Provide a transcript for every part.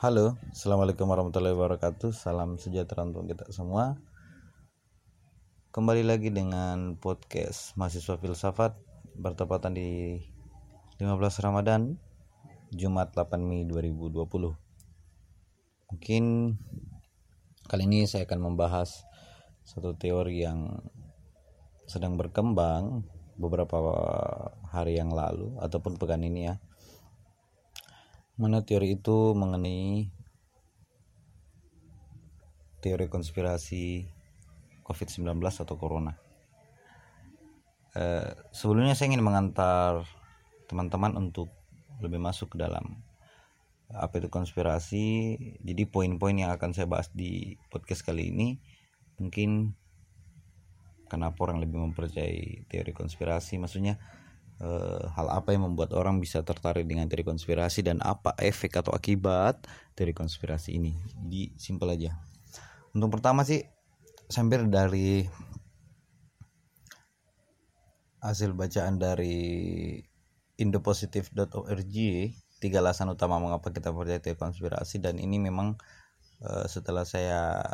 Halo, Assalamualaikum warahmatullahi wabarakatuh. Salam sejahtera untuk kita semua. Kembali lagi dengan podcast Mahasiswa Filsafat Bertepatan di 15 Ramadan Jumat 8 Mei 2020 Mungkin kali ini saya akan membahas Satu teori yang sedang berkembang Beberapa hari yang lalu Ataupun pekan ini ya mana teori itu mengenai teori konspirasi COVID-19 atau Corona. Eh, sebelumnya saya ingin mengantar teman-teman untuk lebih masuk ke dalam apa itu konspirasi. Jadi poin-poin yang akan saya bahas di podcast kali ini mungkin kenapa orang lebih mempercayai teori konspirasi, maksudnya uh, hal apa yang membuat orang bisa tertarik dengan teori konspirasi dan apa efek atau akibat teori konspirasi ini. Jadi simpel aja. Untuk pertama sih sambil dari hasil bacaan dari indopositive.org tiga alasan utama mengapa kita percaya teori konspirasi dan ini memang uh, setelah saya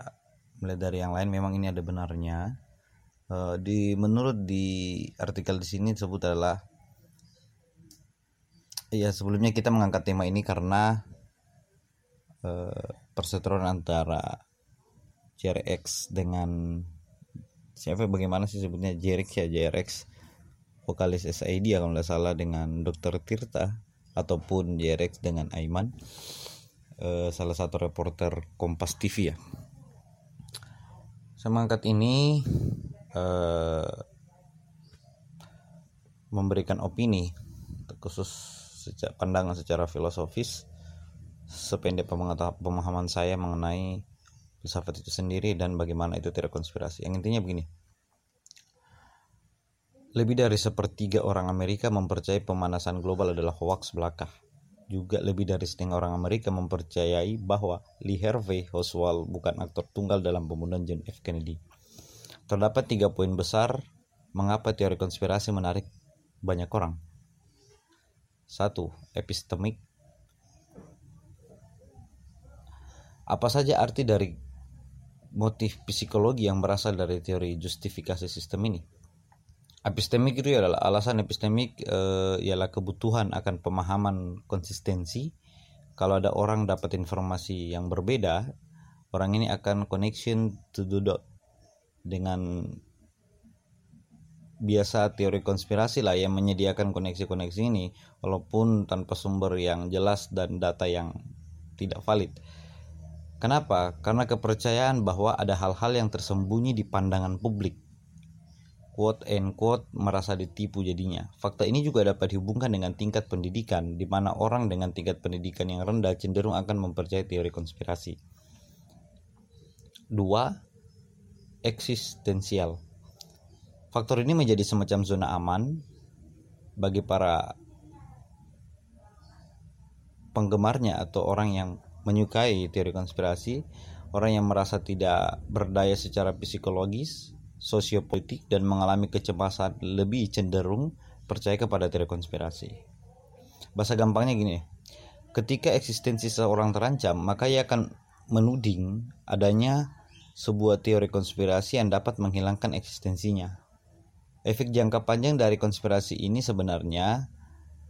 melihat dari yang lain memang ini ada benarnya uh, di menurut di artikel di sini disebut adalah Iya sebelumnya kita mengangkat tema ini karena uh, perseteruan antara JRX dengan siapa bagaimana sih sebutnya? JRX ya? JRX vokalis SID ya kalau tidak salah dengan Dr. Tirta ataupun JRX dengan Aiman. Uh, salah satu reporter Kompas TV ya. Saya mengangkat ini uh, memberikan opini khusus sejak pandangan secara filosofis sependek pemahaman saya mengenai filsafat itu sendiri dan bagaimana itu tidak konspirasi. Yang intinya begini. Lebih dari sepertiga orang Amerika mempercayai pemanasan global adalah hoax belaka. Juga lebih dari setengah orang Amerika mempercayai bahwa Lee Harvey Oswald bukan aktor tunggal dalam pembunuhan John F. Kennedy. Terdapat tiga poin besar mengapa teori konspirasi menarik banyak orang. Satu, epistemik. Apa saja arti dari motif psikologi yang berasal dari teori justifikasi sistem ini? Epistemik itu adalah alasan epistemik e, ialah kebutuhan akan pemahaman konsistensi. Kalau ada orang dapat informasi yang berbeda, orang ini akan connection to the dot dengan biasa teori konspirasi lah yang menyediakan koneksi-koneksi ini walaupun tanpa sumber yang jelas dan data yang tidak valid. Kenapa? Karena kepercayaan bahwa ada hal-hal yang tersembunyi di pandangan publik. Quote and quote merasa ditipu jadinya. Fakta ini juga dapat dihubungkan dengan tingkat pendidikan, di mana orang dengan tingkat pendidikan yang rendah cenderung akan mempercayai teori konspirasi. Dua, eksistensial. Faktor ini menjadi semacam zona aman bagi para penggemarnya atau orang yang menyukai teori konspirasi, orang yang merasa tidak berdaya secara psikologis, sosiopolitik dan mengalami kecemasan lebih cenderung percaya kepada teori konspirasi. Bahasa gampangnya gini, ketika eksistensi seorang terancam, maka ia akan menuding adanya sebuah teori konspirasi yang dapat menghilangkan eksistensinya. Efek jangka panjang dari konspirasi ini sebenarnya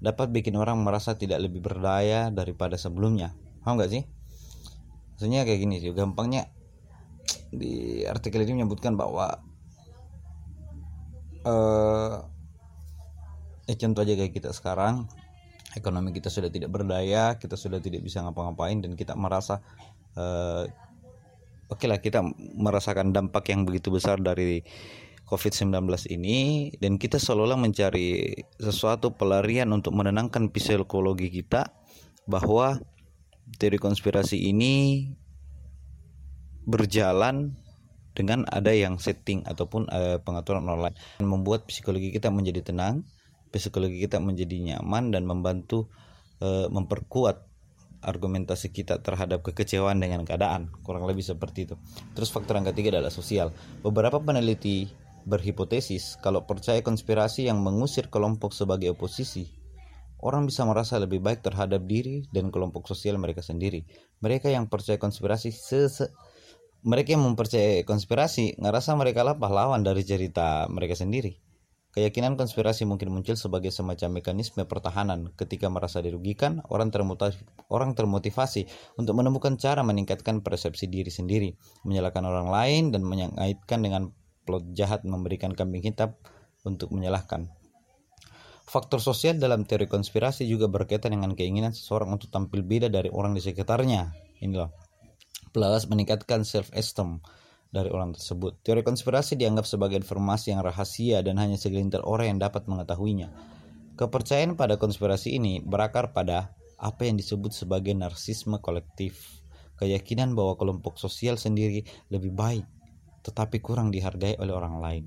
dapat bikin orang merasa tidak lebih berdaya daripada sebelumnya. Paham nggak sih? Maksudnya kayak gini sih, gampangnya di artikel ini menyebutkan bahwa eh eh contoh aja kayak kita sekarang ekonomi kita sudah tidak berdaya, kita sudah tidak bisa ngapa-ngapain dan kita merasa eh, oke okay lah kita merasakan dampak yang begitu besar dari COVID-19 ini dan kita seolah-olah mencari sesuatu pelarian untuk menenangkan psikologi kita bahwa teori konspirasi ini berjalan dengan ada yang setting ataupun uh, pengaturan online membuat psikologi kita menjadi tenang, psikologi kita menjadi nyaman dan membantu uh, memperkuat argumentasi kita terhadap kekecewaan dengan keadaan kurang lebih seperti itu. Terus faktor yang ketiga adalah sosial. Beberapa peneliti berhipotesis kalau percaya konspirasi yang mengusir kelompok sebagai oposisi orang bisa merasa lebih baik terhadap diri dan kelompok sosial mereka sendiri. Mereka yang percaya konspirasi sese mereka yang mempercayai konspirasi ngerasa mereka lah pahlawan dari cerita mereka sendiri. Keyakinan konspirasi mungkin muncul sebagai semacam mekanisme pertahanan ketika merasa dirugikan, orang orang termotivasi untuk menemukan cara meningkatkan persepsi diri sendiri, menyalahkan orang lain dan mengaitkan dengan plot jahat memberikan kambing hitam untuk menyalahkan. Faktor sosial dalam teori konspirasi juga berkaitan dengan keinginan seseorang untuk tampil beda dari orang di sekitarnya. Inilah. Plus meningkatkan self-esteem dari orang tersebut. Teori konspirasi dianggap sebagai informasi yang rahasia dan hanya segelintir orang yang dapat mengetahuinya. Kepercayaan pada konspirasi ini berakar pada apa yang disebut sebagai narsisme kolektif. Keyakinan bahwa kelompok sosial sendiri lebih baik, tetapi kurang dihargai oleh orang lain.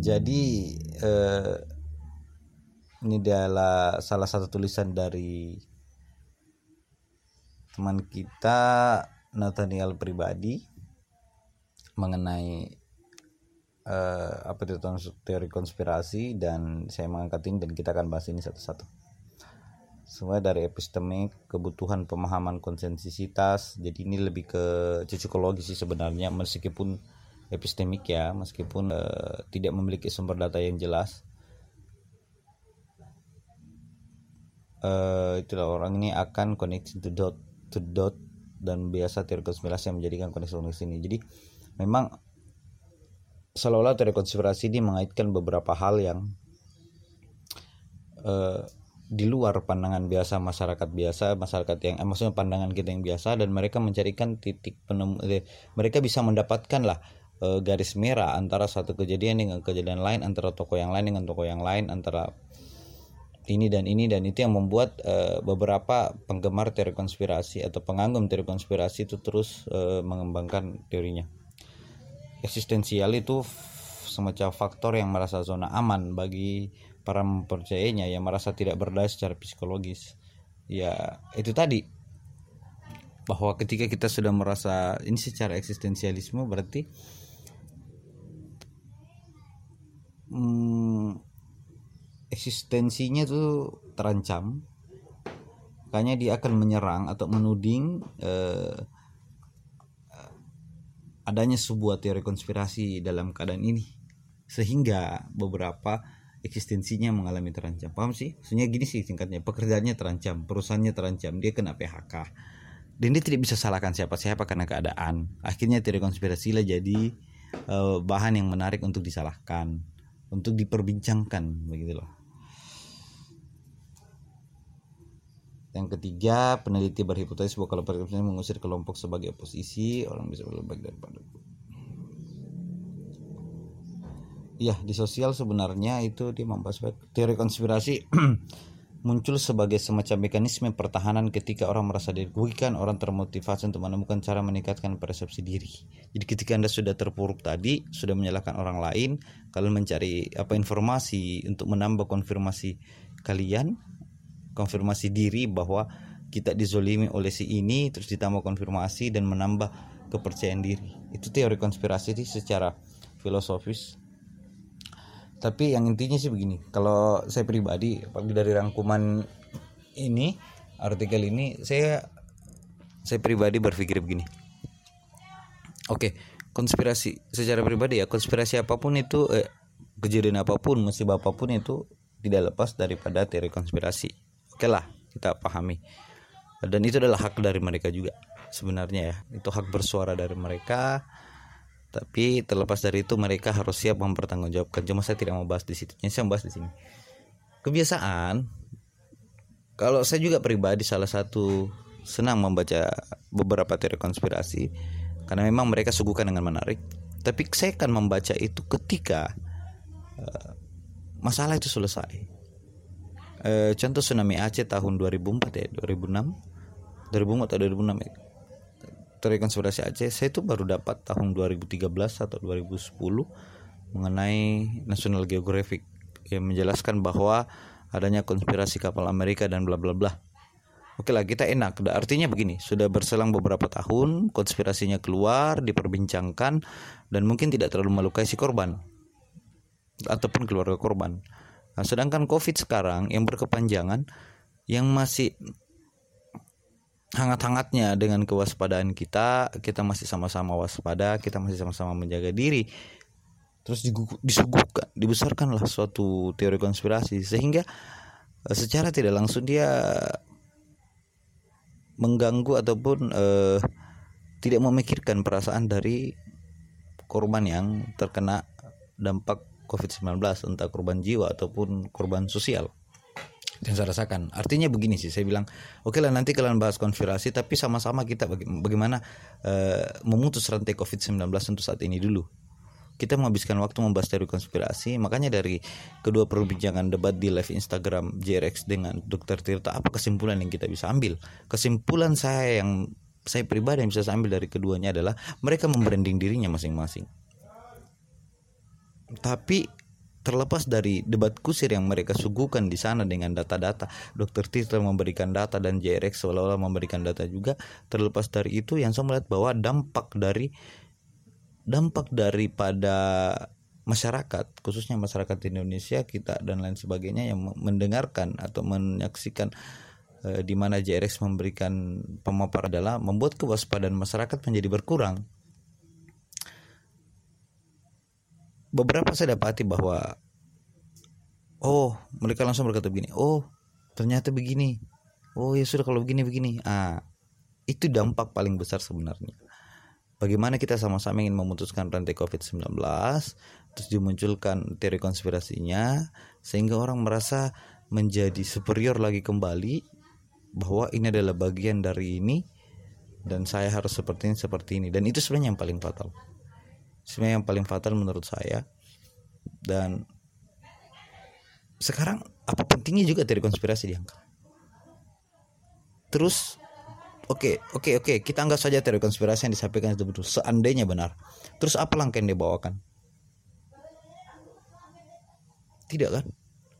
Jadi eh, ini adalah salah satu tulisan dari teman kita Nathaniel pribadi mengenai uh, apa itu teori konspirasi dan saya mengangkat ini dan kita akan bahas ini satu-satu. Semua dari epistemik, kebutuhan pemahaman konsensisitas. Jadi ini lebih ke psikologi sih sebenarnya meskipun epistemik ya, meskipun uh, tidak memiliki sumber data yang jelas. Uh, itulah orang ini akan connecting to dot to dot dan biasa teori konspirasi yang menjadikan koneksi-koneksi ini. Jadi memang seolah-olah teori konspirasi ini mengaitkan beberapa hal yang uh, di luar pandangan biasa masyarakat biasa, masyarakat yang eh, maksudnya pandangan kita yang biasa dan mereka mencarikan titik penemu eh, mereka bisa mendapatkan lah uh, garis merah antara satu kejadian dengan kejadian lain, antara toko yang lain dengan toko yang lain, antara ini dan ini dan itu yang membuat uh, beberapa penggemar teori konspirasi atau pengagum teori konspirasi itu terus uh, mengembangkan teorinya. Eksistensial itu semacam faktor yang merasa zona aman bagi para mempercayainya yang merasa tidak berdaya secara psikologis. Ya, itu tadi. Bahwa ketika kita sudah merasa ini secara eksistensialisme berarti hmm, eksistensinya tuh terancam. Makanya dia akan menyerang atau menuding eh, adanya sebuah teori konspirasi dalam keadaan ini. Sehingga beberapa eksistensinya mengalami terancam. Paham sih? Maksudnya gini sih singkatnya pekerjaannya terancam perusahaannya terancam dia kena PHK dan dia tidak bisa salahkan siapa-siapa karena keadaan. Akhirnya teori konspirasi lah jadi uh, bahan yang menarik untuk disalahkan untuk diperbincangkan begitu loh. Yang ketiga, peneliti berhipotesis bahwa ini mengusir kelompok sebagai oposisi, orang bisa berlebih daripada Ya, di sosial sebenarnya itu dia membahas teori konspirasi muncul sebagai semacam mekanisme pertahanan ketika orang merasa dirugikan, orang termotivasi untuk menemukan cara meningkatkan persepsi diri. Jadi ketika Anda sudah terpuruk tadi, sudah menyalahkan orang lain, kalian mencari apa informasi untuk menambah konfirmasi kalian, konfirmasi diri bahwa kita dizolimi oleh si ini terus ditambah konfirmasi dan menambah kepercayaan diri itu teori konspirasi sih secara filosofis tapi yang intinya sih begini kalau saya pribadi apalagi dari rangkuman ini artikel ini saya saya pribadi berpikir begini. Oke konspirasi secara pribadi ya konspirasi apa pun itu eh, kejadian apa pun musibah apa pun itu tidak lepas daripada teori konspirasi. Oke lah kita pahami. Dan itu adalah hak dari mereka juga sebenarnya ya. Itu hak bersuara dari mereka tapi terlepas dari itu mereka harus siap mempertanggungjawabkan. Cuma saya tidak mau bahas di situ. Saya mau bahas di sini. Kebiasaan kalau saya juga pribadi salah satu senang membaca beberapa teori konspirasi. Karena memang mereka suguhkan dengan menarik. Tapi saya akan membaca itu ketika uh, masalah itu selesai. Eh, contoh tsunami Aceh tahun 2004 ya 2006 2004 atau 2006 ya teori konspirasi Aceh saya itu baru dapat tahun 2013 atau 2010 mengenai National Geographic yang menjelaskan bahwa adanya konspirasi kapal Amerika dan bla bla bla Oke lah kita enak. Artinya begini, sudah berselang beberapa tahun konspirasinya keluar, diperbincangkan dan mungkin tidak terlalu melukai si korban ataupun keluarga korban Nah, sedangkan COVID sekarang yang berkepanjangan yang masih hangat-hangatnya dengan kewaspadaan kita, kita masih sama-sama waspada, kita masih sama-sama menjaga diri. Terus disuguhkan, dibesarkanlah suatu teori konspirasi sehingga eh, secara tidak langsung dia mengganggu ataupun uh, tidak memikirkan perasaan dari korban yang terkena dampak COVID-19 entah korban jiwa ataupun korban sosial yang saya rasakan. Artinya begini sih, saya bilang, oke okay lah nanti kalian bahas konspirasi, tapi sama-sama kita baga bagaimana uh, memutus rantai COVID-19 untuk saat ini dulu. Kita menghabiskan waktu membahas teori konspirasi, makanya dari kedua perbincangan debat di live Instagram JRX dengan Dr. Tirta, apa kesimpulan yang kita bisa ambil? Kesimpulan saya yang saya pribadi yang bisa saya ambil dari keduanya adalah mereka membranding dirinya masing-masing. Tapi terlepas dari debat kusir yang mereka suguhkan di sana dengan data-data Dr. Tito memberikan data dan JRX seolah-olah memberikan data juga terlepas dari itu yang saya melihat bahwa dampak dari dampak daripada masyarakat khususnya masyarakat Indonesia kita dan lain sebagainya yang mendengarkan atau menyaksikan e, di mana JRX memberikan pemaparan adalah membuat kewaspadaan masyarakat menjadi berkurang beberapa saya dapati bahwa oh mereka langsung berkata begini oh ternyata begini oh ya sudah kalau begini begini. Ah itu dampak paling besar sebenarnya. Bagaimana kita sama-sama ingin memutuskan rantai COVID-19 terus dimunculkan teori konspirasinya sehingga orang merasa menjadi superior lagi kembali bahwa ini adalah bagian dari ini dan saya harus seperti ini seperti ini. Dan itu sebenarnya yang paling fatal sebenarnya yang paling fatal menurut saya. Dan sekarang apa pentingnya juga dari konspirasi diangkat terus oke okay, oke okay, oke okay, kita anggap saja teori konspirasi yang disampaikan itu betul seandainya benar. Terus apa langkah yang dibawakan? Tidak kan?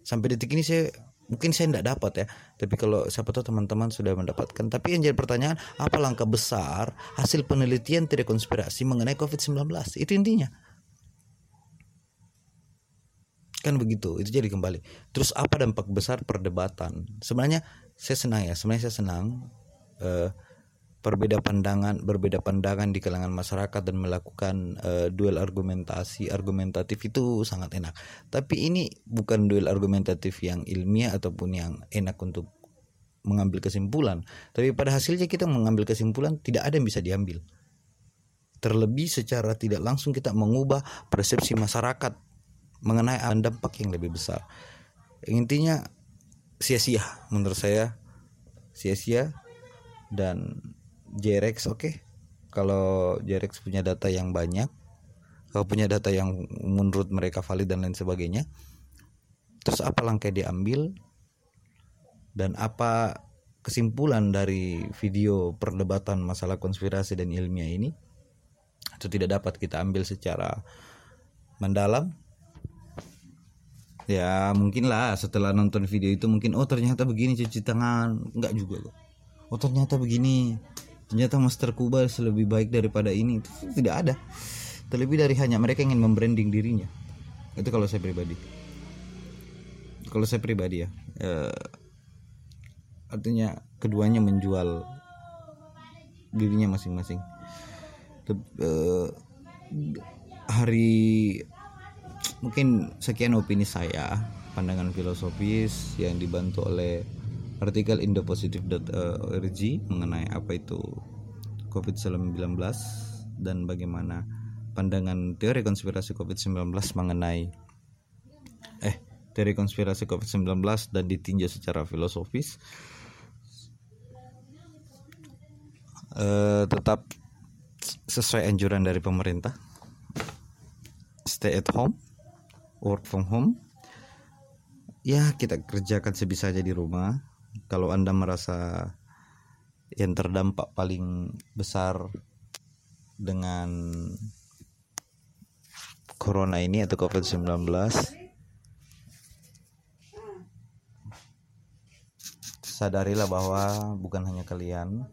Sampai detik ini saya mungkin saya tidak dapat ya tapi kalau siapa tahu teman-teman sudah mendapatkan. Tapi yang jadi pertanyaan apa langkah besar hasil penelitian teori konspirasi mengenai COVID-19 itu intinya. Kan begitu itu jadi kembali. Terus apa dampak besar perdebatan? Sebenarnya saya senang ya sebenarnya saya senang uh, berbeda pandangan berbeda pandangan di kalangan masyarakat dan melakukan uh, duel argumentasi argumentatif itu sangat enak. Tapi ini bukan duel argumentatif yang ilmiah ataupun yang enak untuk mengambil kesimpulan. Tapi pada hasilnya kita mengambil kesimpulan tidak ada yang bisa diambil. Terlebih secara tidak langsung kita mengubah persepsi masyarakat mengenai dampak yang lebih besar. Intinya sia-sia menurut saya. Sia-sia dan JRX oke. Okay. kalau JRX punya data yang banyak kalau punya data yang menurut mereka valid dan lain sebagainya terus apa langkah diambil dan apa kesimpulan dari video perdebatan masalah konspirasi dan ilmiah ini itu tidak dapat kita ambil secara mendalam. Ya mungkin lah setelah nonton video itu mungkin oh ternyata begini cuci tangan. Enggak juga loh oh ternyata begini ternyata Master Kuba lebih baik daripada ini. Itu tidak ada. Terlebih dari hanya mereka ingin membranding dirinya. Itu kalau saya pribadi. Kalau saya pribadi ya eh, artinya keduanya menjual dirinya masing-masing. Eh, hari mungkin sekian opini saya pandangan filosofis yang dibantu oleh artikel indopositive.org mengenai apa itu COVID-19 dan bagaimana pandangan teori konspirasi COVID-19 mengenai eh teori konspirasi COVID-19 dan ditinjau secara filosofis. Eh, tetap sesuai anjuran dari pemerintah. Stay at home work from home. Ya kita kerjakan sebisanya di rumah kalau Anda merasa yang terdampak paling besar dengan corona ini atau COVID-19 sadarilah bahwa bukan hanya kalian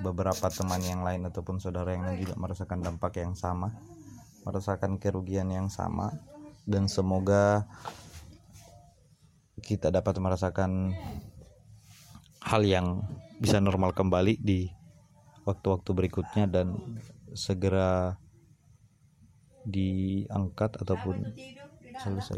beberapa teman yang lain ataupun saudara yang lain juga merasakan dampak yang sama merasakan kerugian yang sama dan semoga kita dapat merasakan hal yang bisa normal kembali di waktu-waktu berikutnya dan segera diangkat ataupun selesai